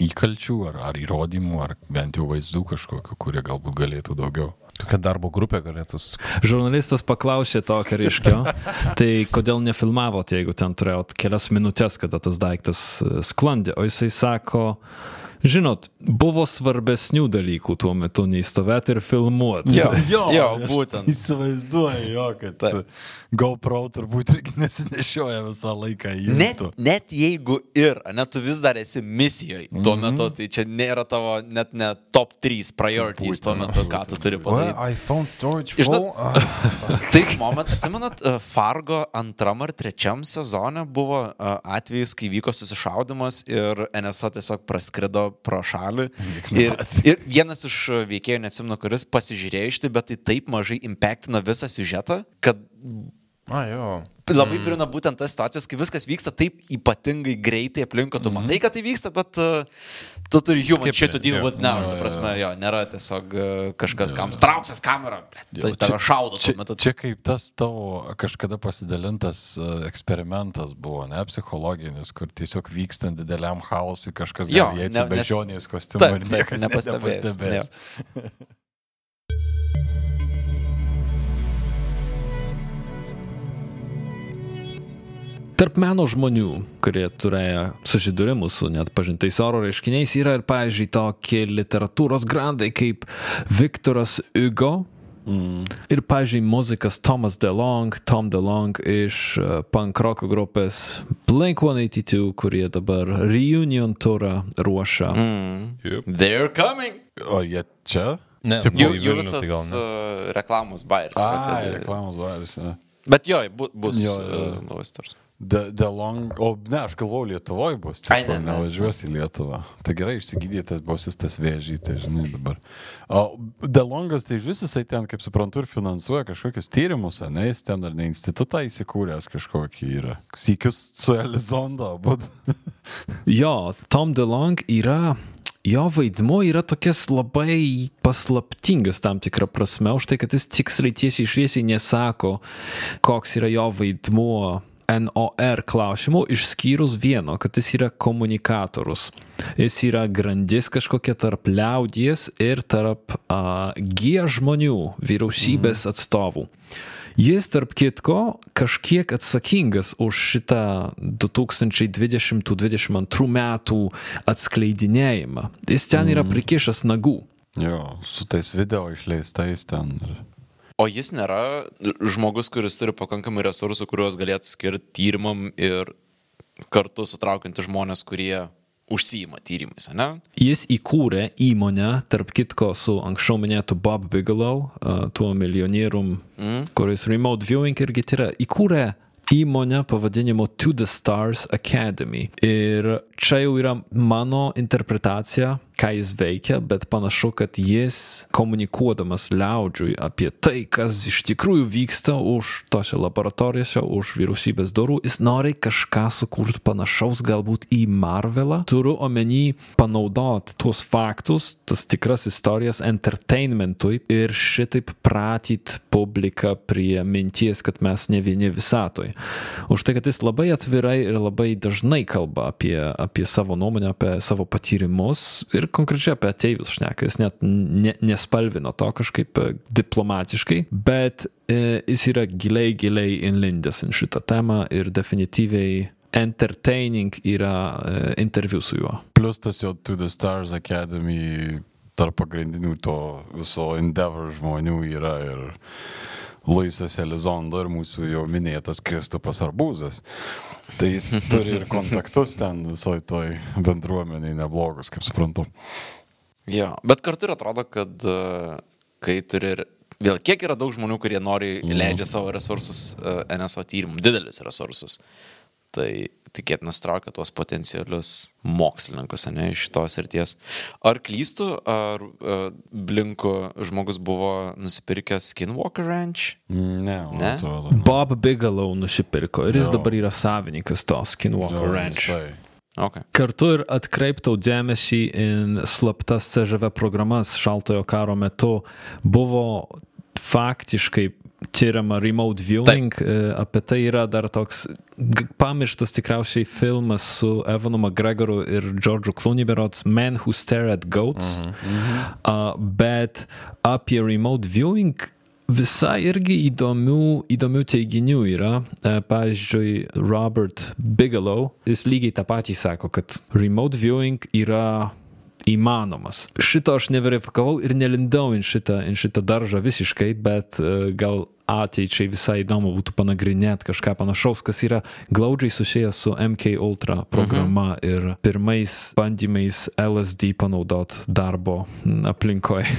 įkalčių ar, ar įrodymų, ar bent jau vaizdų kažkokių, kurie galbūt galėtų daugiau. Tokia darbo grupė galėtų. Žurnalistas paklausė to kariškio, tai kodėl nefilmavot, jeigu ten turėjot kelias minutės, kada tas daiktas e, sklandė, o jisai sako, žinot, buvo svarbesnių dalykų tuo metu nei stovėti ir filmuoti. Jo, jo, aš būtent. Įsivaizduoju, jo, kad Taip. GoPro turbūt irgi nesinešioja visą laiką į Net, net jeigu ir, ne, tu vis dar esi misijoje tuo Mhm. metu, tai čia nėra tavo net ne top 3 priorities tuo metu, ką tu turi padaryti. iPhone storage Žinot- full. Ah, Tais momentais, atsimenat, e, Fargo antram ar trečiam sezone buvo e, atvejis, kai vyko susišaudimas ir NSO tiesiog praskrido pro šalį. Ir, ir vienas iš veikėjų, neatsimenu, kuris pasižiūrėjo iš tai, bet tai taip mažai impactino visą siužetą, kad A, jo. labai mm. primena būtent tas situacijas, kai viskas vyksta taip ypatingai greitai aplink, kad tu matai, kad tai vyksta, bet uh, tu turi Skipini, shit to deal jo. with now. Jo, Ta jo, prasme, jo, nėra tiesiog uh, kažkas, kam trauksis kamera, blet, tai tave šaudo tuo Čia, metu. čia kaip tas tavo kažkada pasidalintas e, eksperimentas buvo, ne psichologinis, kur tiesiog vykstant dideliam chaosui kažkas gali įeiti bežionės kostiumu Taip, ir niekas nepastebės, nepastebės. Tarp meno žmonių, kurie turėjo susidūrimų su net pažintais oro reiškiniais, yra ir, pavyzdžiui, tokie literatūros grandai kaip Viktoras Hugo. Mm. Ir, pavyzdžiui, muzikas Thomas DeLong, Tom DeLong iš uh, punk rock grupės Blink-182, kurie dabar reunion turą ruošia. Mm. Mm. They're coming. O jie čia? Ne, Jų, į jų Vilnių tai visas gal uh, reklamos bairis. A, reklamos varis. ne. Bet jo, bu, bus Jo, jo. uh, naujas turas. The, the long... O, ne, aš galvoju, Lietuvoje bus. Ai, Tipo, ne, ne. nevažiuos į Lietuvą. Tai gerai, išsigydytas bosistas vėžį, tai žinai dabar. O The Longas, tai vis jisai ten, kaip suprantu, ir finansuoja kažkokius tyrimus, ne, jis ten ar ne institutą įsikūręs kažkokį yra. Sykius su Elizondo, būtų. Jo, Tom DeLong yra, jo vaidmuo yra tokias labai paslaptingas tam tikrą prasme, už tai, kad jis tiksliai tiesiai šviesiai nesako, koks yra jo vaidmuo NOR klausimų, išskyrus vieno, kad jis yra komunikatorius. Jis yra grandis kažkokia tarp liaudies ir tarp uh, G žmonių, vyriausybės atstovų. Jis, tarp kitko, kažkiek atsakingas už šitą 2020-2022 metų atskleidinėjimą. Jis ten yra prikišęs nagų. Jo, su tais video išleistais ten. ir- O jis nėra žmogus, kuris turi pakankamai resursų, kuriuos galėtų skirti tyrimam ir kartu sutraukianti žmonės, kurie užsijima tyrimais, ne? Jis įkūrė įmonę, tarp kitko, su anksčiau minėtu Bob Bigelow, tuo milijonierium, mm. kuris Remote Viewing irgi yra. Įkūrė įmonę pavadinimu To the Stars Academy. Ir čia jau yra mano interpretacija ką jis veikia, bet panašu, kad jis komunikuodamas liaudžiui apie tai, kas iš tikrųjų vyksta už tose laboratorijose, už vyriausybės durų, jis nori kažką sukurti panašaus galbūt į Marvelą. Turiu omeny panaudot tuos faktus, tas tikras istorijas entertainmentui ir šitaip pratyt publiką prie minties, kad mes ne vieni visatoj. Už tai, kad jis labai atvirai ir labai dažnai kalba apie, apie savo nuomonę, apie savo patyrimus ir konkrečiai apie ateivius šneka. Jis net ne, nespalvino to kažkaip e, diplomatiškai, bet e, jis yra giliai, giliai inlindęs į šitą temą ir definityviai entertaining yra e, interviu su juo. Plus tas jo To the Stars Academy tarp pagrindinių to viso Endeavor žmonių yra ir Luisas Elizondo ir mūsų jau minėtas Kristupas Arbūzas. Tai jis turi ir kontaktus ten visoji toj bendruomeniai neblogus, kaip suprantu. Jo, bet kartu ir atrodo, kad e, kai turi ir vėl kiek yra daug žmonių, kurie nori leidžia savo resursus e, NSO tyrimų, didelius resursus. Tai tikėtina straukia tuos potencialius mokslininkus, ne, iš šitos srities. Ar klystu, ar uh, Blinku žmogus buvo nusipirkęs Skinwalker Ranch? Ne, Ne? atrodo. Bob Bigelow nusipirko ir jis Jo. dabar yra savininkas to Skinwalker Jo, Ranch. visai. Okay. Kartu ir atkreiptau dėmesį į slaptas CŽV programas šaltojo karo metu buvo faktiškai tyriama remote viewing, e, apie tai yra dar toks pamirštas tikriausiai filmas su Evanu McGregoru ir George'u Clooney berots Men Who Stare at Goats, uh, bet apie remote viewing visai irgi įdomių, įdomių teiginių yra. E, Pavyzdžiui, Robert Bigelow, jis lygiai tą patį sako, kad remote viewing yra įmanomas. Šito aš neverifikavau ir nelindau į šitą, į šitą daržą visiškai, bet e, gal ateičiai visai įdomu būtų panagrinėti kažką panašaus, kas yra glaudžiai susijęs su MK Ultra programa mhm. ir pirmais bandymais LSD panaudot darbo aplinkoje.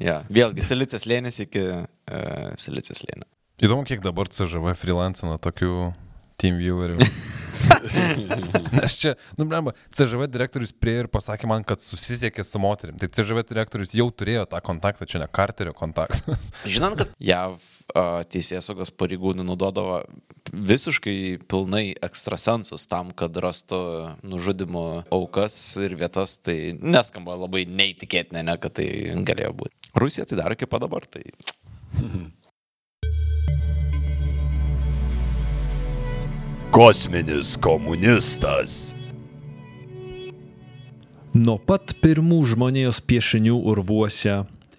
Ja. Vėlgi, Silicijos lėnis iki uh, Silicijos lėnio. Įdomu, kiek dabar CŽV freelancina tokių team viewerių. Nes čia, nu, blemba, CŽV direktorius prie ir pasakė man, kad susisiekė su moterim. Tai CŽV direktorius jau turėjo tą kontaktą, čia ne Karterio kontaktas. Žinant, kad JAV teisėsaugos pareigūnai naudodavo visiškai pilnai ekstrasensus tam, kad rastų nužudimo aukas ir vietas, tai neskamba labai neįtikėtinė, ne, kad tai galėjo būti. Rusija tai daro iki pat dabar, tai Kosminis komunistas. Nuo pat pirmų žmonijos piešinių urvuose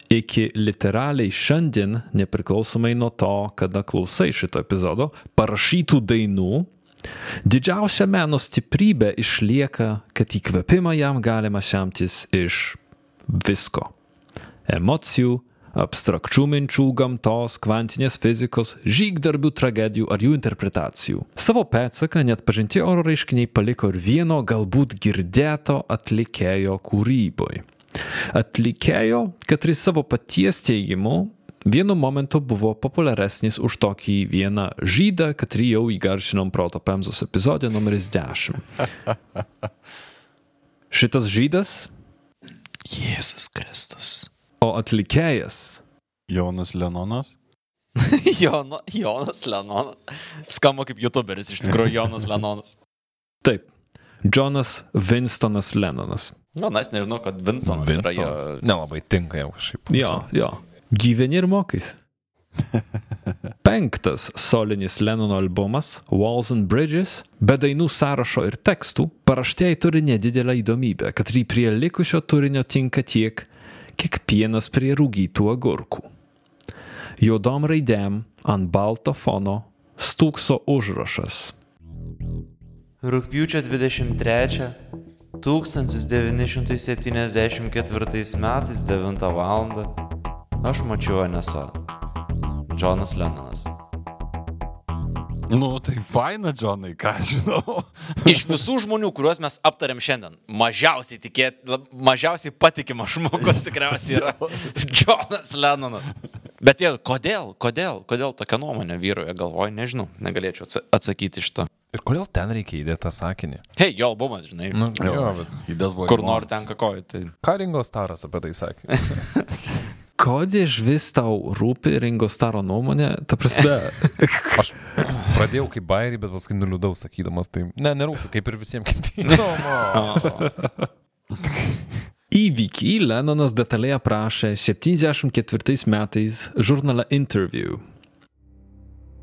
iki literaliai šiandien, nepriklausomai nuo to, kada klausai šito epizodo, parašytų dainų, didžiausia meno stiprybė išlieka, kad įkvėpimą jam galima semtis iš visko. Emocijų, abstrakčių minčių gamtos, kvantinės fizikos, žygdarbių tragedijų ar jų interpretacijų. Savo pėdsaką net pažinti oro reiškiniai paliko ir vieno galbūt girdėto atlikėjo kūryboj. Atlikėjo, kad ir savo paties teigimu, vienu momentu buvo populiaresnis už tokį vieną žydą, kad ir jau įgarsinom proto pemzos epizodė numeris 10. Šitas žydas, Jėzus Kristus. O atlikėjas Jonas Lenonas. Jono, Jonas Lenonas. Skamba kaip youtuberis, iš tikrųjų Jonas Lenonas. Taip. Jonas Winstonas Lennonas. Na, nu, aš nežinau, kad Vinsonas yra jo. Nelabai tinka jau kažkaip. Jo, jo. Gyveni ir mokais. Penktas solinis Lennono albumas Walls and Bridges, be dainų sąrašo ir tekstų, paraštėje turi nedidelę įdomybę, kad ir prie likusio turinio tinka tiek, kiek pienas prie rūgytų agurkų. Juodom raidėm ant balto fono stūkso užrašas. Rūpiučio 23 1974 metais 9 val. aš mačiau NSO. Džonas Lennonas. Nu, tai faina, Džonai, ką žinau. Iš visų žmonių, kuriuos mes aptarėm šiandien, mažiausiai tikėt, mažiausiai patikimas žmogus tikriausiai yra Jonas Lennonas. Bet vėl, kodėl, kodėl, kodėl tokia nuomonė vyroje galvoje, nežinau, negalėčiau atsa- atsakyti to. Ir kodėl ten reikia įdėti tą sakinį? Hei, jo albumas, žinai. Nu, jo, bet He does what he Kur nori ten kakoji. Tai... ką Ringo Staras apie tai sakė? Kodėl vis tau rūpi Ringo Staro nuomonė? Ta prasme, Aš pradėjau kaip bairį, bet paskui nuliūdau sakydamas, tai ne, nerūpi, kaip ir visiems kitiems. įvykį Lennonas detaliai aprašė 74 metais žurnale Interview.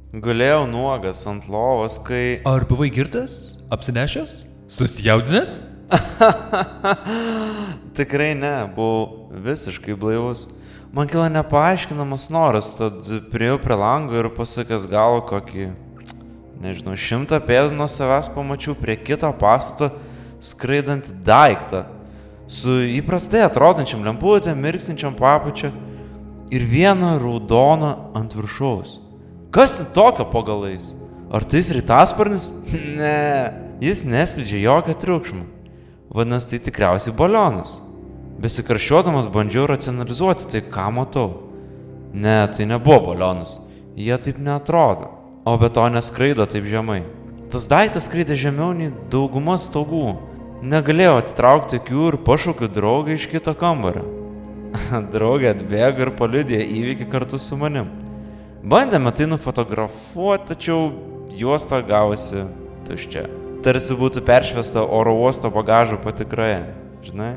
Gulėjau nuogas ant lovos, kai... Ar buvai girtas? Apsinešęs? Susijaudinęs? Tikrai ne, buvau visiškai blaivus. Man kilo nepaaiškinamas noras, tad prieėjau prie lango ir pasakęs gal kokį, nežinau, šimtą pėdų nuo savęs pamačiau prie kito pastato skraidantį daiktą su įprastai atrodančiam lemputėm, mirksinčiam papučia ir vieną raudoną ant viršaus. Kas ten tokio po galais? Ar tai sritasparnis? Ne, jis neskleidžia jokio triukšmo. Vadinasi, tai tikriausiai balionas. Besikarščiuodamas bandžiau racionalizuoti tai, ką matau. Ne, tai nebuvo balionas. Jie taip netrodo. O be to neskraido taip žemai. Tas daiktas skraidė žemiau nei dauguma stogų. Negalėjau atitraukti akių ir pašaukiu draugą iš kito kambario. Draugė atbėgo ir paliudė įvykį kartu su manim. Bandėme tai nufotografuoti, tačiau juosta gavosi tuščia. Tarsi būtų peršviesta oro uosto bagažo patikroje. Žinai?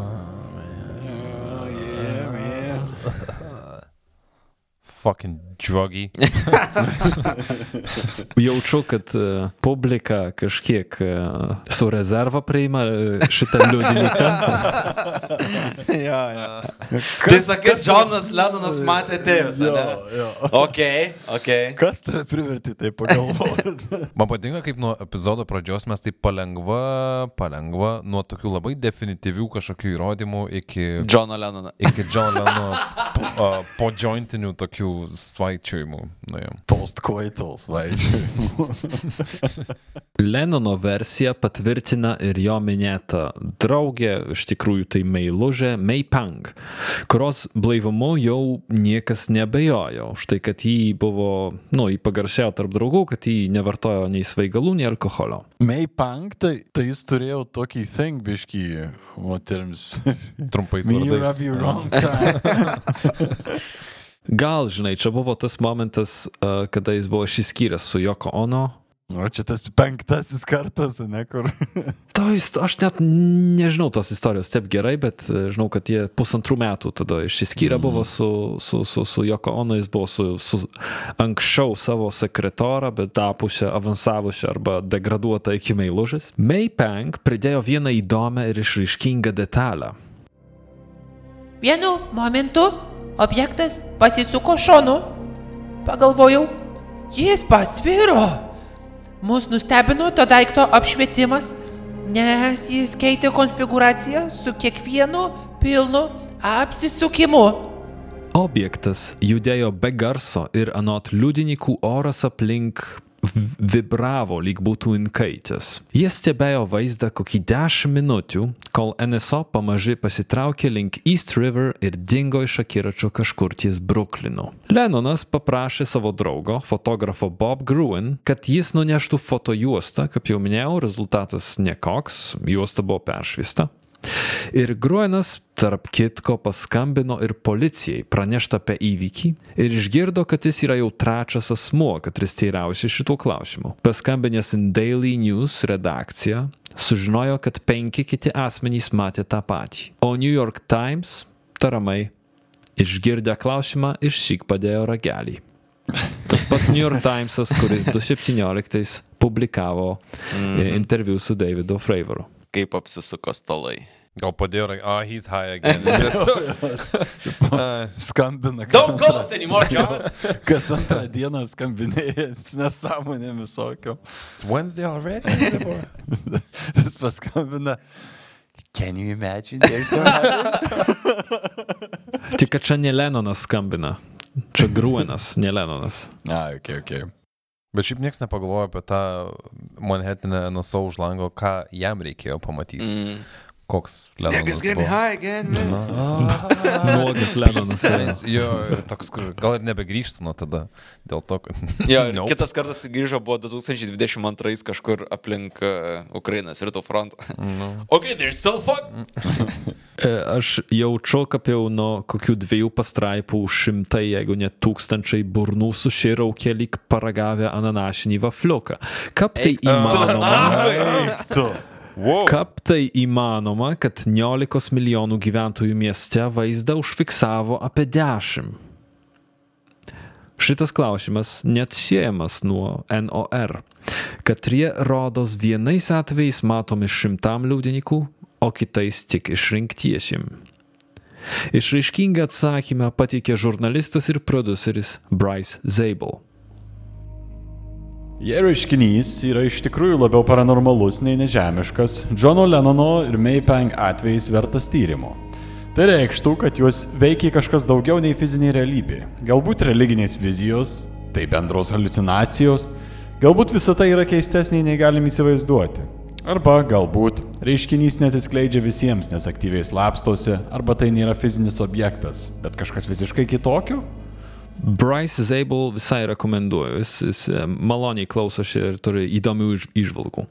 Oh, oh, yeah, man. Fucking druggy. Jaučiu, kad e, publika kažkiek e, su rezerva priima e, šitą liudininką. jo, jo. Tai sakai, Džonas Lennonas matė tėvus, Jo, ne? jo. Ok, ok. Kas tave privertė tai pagalvoti? Man patinka, kaip nuo epizodo pradžios mes taip palengva, palengva, nuo tokių labai definityvių kažkokių įrodymų iki, Džono Lennoną. iki John Lenno po, po jointinių tokių svaičiojimų. nuėjom. Post-coitals, vaidžiai. Lennono versiją patvirtina ir jo minėta draugė, iš tikrųjų tai meilužė Mei Pang, kurios blaivumu jau niekas nebejojo. Štai, kad jį buvo, nu, jį pagarsėjo tarp draugų, kad jį nevartojo nei svaigalų, nei alkoholio. May Punk, tai, tai jis turėjo tokį thing biškį moteriams. Trumpais vardais. Gal, žinai, čia buvo tas momentas, kada jis buvo išsiskyręs su Joko Ono. O čia tas penktasis kartas, ne kur. To jis, aš net nežinau tos istorijos taip gerai, bet e, žinau, kad jie pusantrų metų tada išsiskyrę buvo su, su, su, su Joko Ono, jis buvo su, su anksčiau savo sekretorą, bet tapusią, avansavusią arba degraduotą iki meilužės. May Pang pridėjo vieną įdomią ir išraiškingą detalę. Vienu momentu objektas pasisuko šonu. Pagalvojau, jis pasviro. Mus nustebino to daikto apšvietimas, nes jis keitė konfiguraciją su kiekvienu pilnu apsisukimu. Objektas judėjo be garso ir anot liudininkų oras aplink vibravo, lyg būtų inkaitęs. Jis stebėjo vaizdą kokį 10 minučių, kol NSO pamažu pasitraukė link East River ir dingo iš akiračio kažkur ties Brooklynu. Lennonas paprašė savo draugo, fotografo Bob Gruen, kad jis nuneštų fotojuostą, kaip jau minėjau, rezultatas nekoks, juosta buvo peršvista. Ir Gruenas, tarp kitko, paskambino ir policijai pranešta apie įvykį ir išgirdo, kad jis yra jau trečias asmuo, kad jis teirausi šituo klausimu. Paskambinęs į Daily News redakciją, sužinojo, kad penki kiti asmenys matė tą patį. O New York Times taramai išgirdę klausimą išsyk padėjo ragelį. Tas pats New York Timesas, kuris 2017 publikavo mm. interviu su Davidu Fravoru. Kaip apsisuko stalai. Gal padėjo, ah, he's high again. Skambina. Don't call us anymore, John. Kas antrą dieną skambinėja, nesąmonėm visokio. It's Wednesday already? Jis paskambina. Can you imagine? Tik, kad čia ne Lenonas skambina. Čia Gruenas, ne Lenonas. A, ok, ok. Bet šiaip niekas nepagalvojo apie tą Manhattanę NSO už lango, ką jam reikėjo pamatyti. Mm. Koks Lenonas again, man. Nuogas Lenonas. Jo, toks, kur gal ir nebegrįžtų nuo tada. Dėl to, kad... Jo, ir Nope. kitas kartas, grįžo, buvo 2022 kažkur aplink uh, Ukrainos rytų frontą. No. Ok, there's still fun. E, Aš jau nuo kokių dviejų pastraipų šimtai, jeigu ne tūkstančiai burnų suširaukė lyg paragavę ananašinį vafliuką. Kaip tai įmanoma? Eik tu. Wow. Kaip tai įmanoma, kad 19 milijonų gyventojų mieste vaizdą užfiksavo apie 10? Šitas klausimas net siejamas nuo NOR, kad jie rodos vienais atvejais matomi šimtam liudininkų, o kitais tik išrinktiesim. Išraiškingą atsakymą pateikė žurnalistas ir produceris Bryce Zabel. Jei reiškinys yra iš tikrųjų labiau paranormalus nei nežemiškas, Džono Lennono ir Maypang atvejais vertas tyrimo. Tai reikštų, kad juos veikia kažkas daugiau nei fizinė realybė. Galbūt religinės vizijos, tai bendros halucinacijos, galbūt visa tai yra keistesnė nei galim įsivaizduoti. Arba galbūt reiškinys netiskleidžia visiems, nes aktyviai slapstosi, arba tai nėra fizinis objektas, bet kažkas visiškai kitokio? Bryce Zabel visai rekomenduoju, jis, jis e, maloniai klausosi ir turi įdomių iš- išvalgų.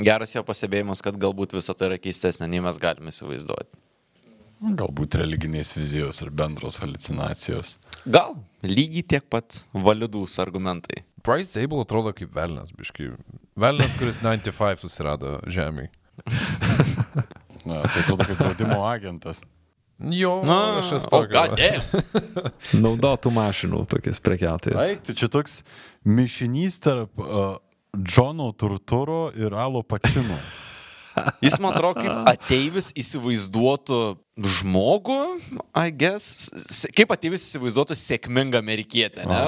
Geras jo pastebėjimas, kad galbūt visą tai yra keistesnė, nei mes galime įsivaizduoti. Galbūt religinės vizijos ir bendros halucinacijos. Gal lygiai tiek pat validus argumentai. Bryce Zabel atrodo kaip velnas, biškai. Velnas, kuris 95 susirado žemėje. Na, tai atrodo kaip draudimo agentas. Jo, Na, aš esu o tokia. god damn. Naudotų mašinų tokias prekiautojas. Eik, tai čia toks mišinys tarp uh, Džono Turturo ir Alo Pačino. Jis man atrodo, kaip ateivis įsivaizduotų žmogų, I guess. Kaip ateivis įsivaizduotų sėkmingą amerikietę, ne?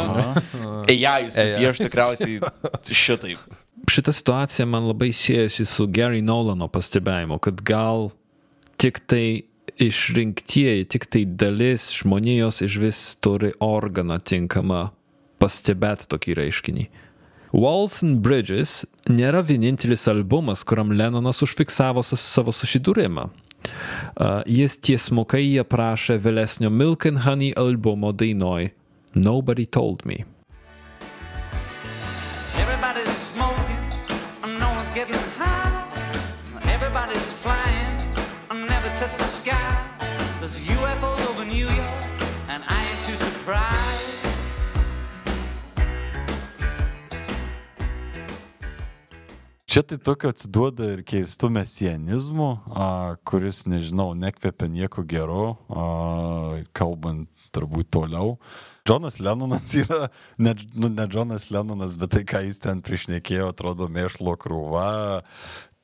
Eja, jūs nupieš tikriausiai šitaip. Šita situacija man labai siejasi su Gary Nolano pastebėjimu, kad gal tik tai išrinktieji, tik tai dalis žmonijos iš vis turi organą tinkamą pastebėti tokį reiškinį. Walls and Bridges nėra vienintelis albumas, kuriam Lennonas užfiksavo su savo susidūrimą. Uh, jis tiesmukai aprašė vėlesnio Milk and Honey albumo dainoj Nobody Told Me. Čia tai tokio atsiduoda ir keistų mesianizmų, a, kuris, nežinau, nekvepia nieko gero, a, kalbant turbūt toliau. Džonas Lennonas yra, ne, nu, ne Džonas Lennonas, bet tai, ką jis ten priešnekėjo, atrodo mėšlo krūva.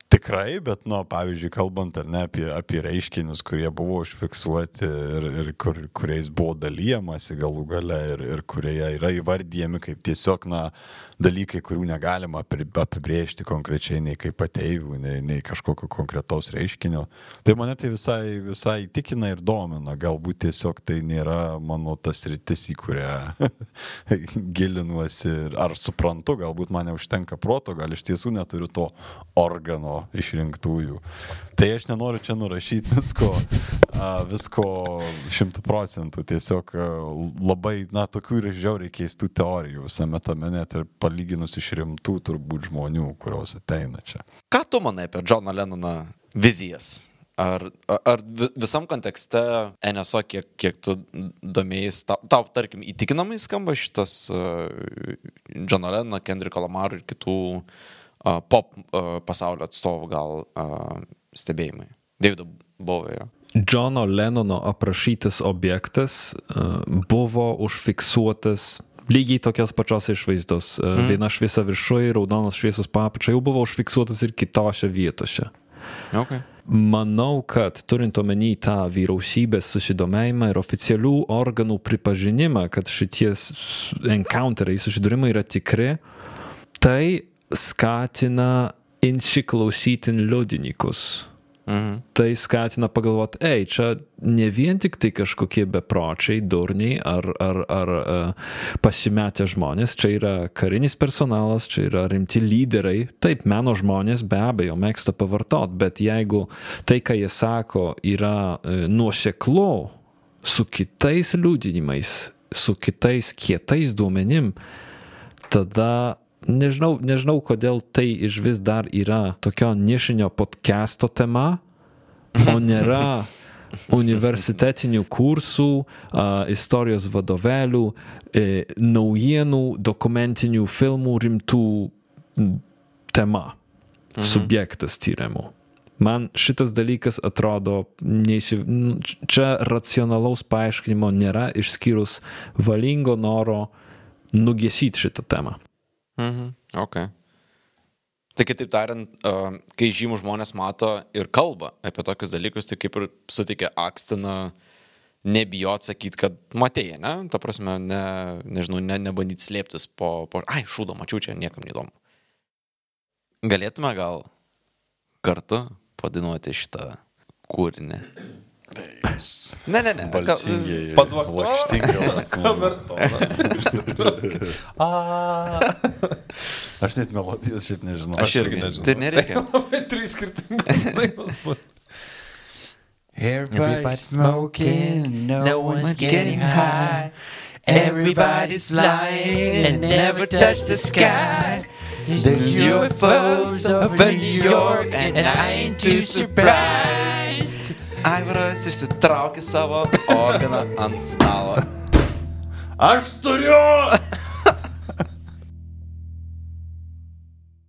Tikrai, bet, nu, pavyzdžiui, kalbant ar ne apie, apie reiškinius, kurie buvo užfiksuoti ir, ir kur, kuriais buvo dalyjamasi galų gale ir, ir kurie yra įvardyjami kaip tiesiog, na, dalykai, kurių negalima apibrėžti konkrečiai nei kaip ateivių, nei, nei kažkokio konkretaus reiškinio. Tai mane tai visai, visai įtikina ir domina. Galbūt tiesiog tai nėra mano tas rytis, į kurią gilinuosi ar suprantu, galbūt man neužtenka proto, gal iš tiesų neturiu to organo išrinktųjų. Tai aš nenoriu čia nurašyti visko, visko šimtų procentų. Tiesiog labai, na, tokių ir žiauriai keistų teorijų visame tame net ir palyginus iš rimtų turbūt žmonių, kurios ateina čia. Ką tu manai apie Džoną Lennoną vizijas? Ar, ar vi- visam kontekste NSO, kiek, kiek tu domėjai, tau, tau, tarkim, įtikinamai skamba šitas uh, Džono Lennono, Kendriko Lamaro ir kitų uh, pop pasaulio atstovų gal stebėjimai? Davido Bovėjo. Džono Lennono aprašytas objektas buvo užfiksuotas lygiai tokios pačios išvaizdos. Uh, viena šviesa viršuje, raudonas šviesos papačia jau buvo užfiksuotas ir kitose vietose. Okay. Manau, kad turint omeny tą vyriausybės susidomėjimą ir oficialių organų pripažinimą, kad šitie encounteriai, susidūrimai yra tikri, tai skatina įsiklausyti liudininkus. Mhm. tai skatina pagalvoti, ei, čia ne vien tik tai kažkokie bepročiai, durniai ar, ar, ar uh, pasimetę žmonės, čia yra karinis personalas, čia yra rimti lyderiai. Taip, meno žmonės be abejo mėgsta pavartot, bet jeigu tai, ką jie sako, yra uh, nuoseklu su kitais liudinimais, su kitais kietais duomenim, tada nežinau, nežinau, kodėl tai iš vis dar yra tokio nišinio podcast'o tema, o nėra universitetinių kursų, a, istorijos vadovėlių, e, naujienų, dokumentinių filmų rimtų tema, subjektas tyrimų. Man šitas dalykas atrodo, neįsi... n- čia racionalaus paaiškinimo nėra, išskyrus valingo noro nugesyti šitą temą. Mhm. Ok. Tai kitaip tariant, kai žymų žmonės mato ir kalba apie tokius dalykus, tai kaip ir suteikia akstiną nebijot sakyti, kad matėjai, ne? Ta prasme, ne, nežinau, ne, nebandyti slėptis po, po... Ai, šūdo, mačiau čia, niekam neįdomu. Galėtume gal kartu padainuoti šitą kūrinį. Ne, ne, ne. Balsingiai. Paduok toną. lakštingiai. Kamertoną. Aš net melodijos šiaip nežinau. Aš irgi nežinau. Tai nereikia. Trys skirtingos dainos bus. Everybody's smoking, no one's getting high. Everybody's flying and never touch the sky. There's UFOs over New York and I ain't too surprised. Aivaras išsitraukė savo organą ant stalo. Aš turiu!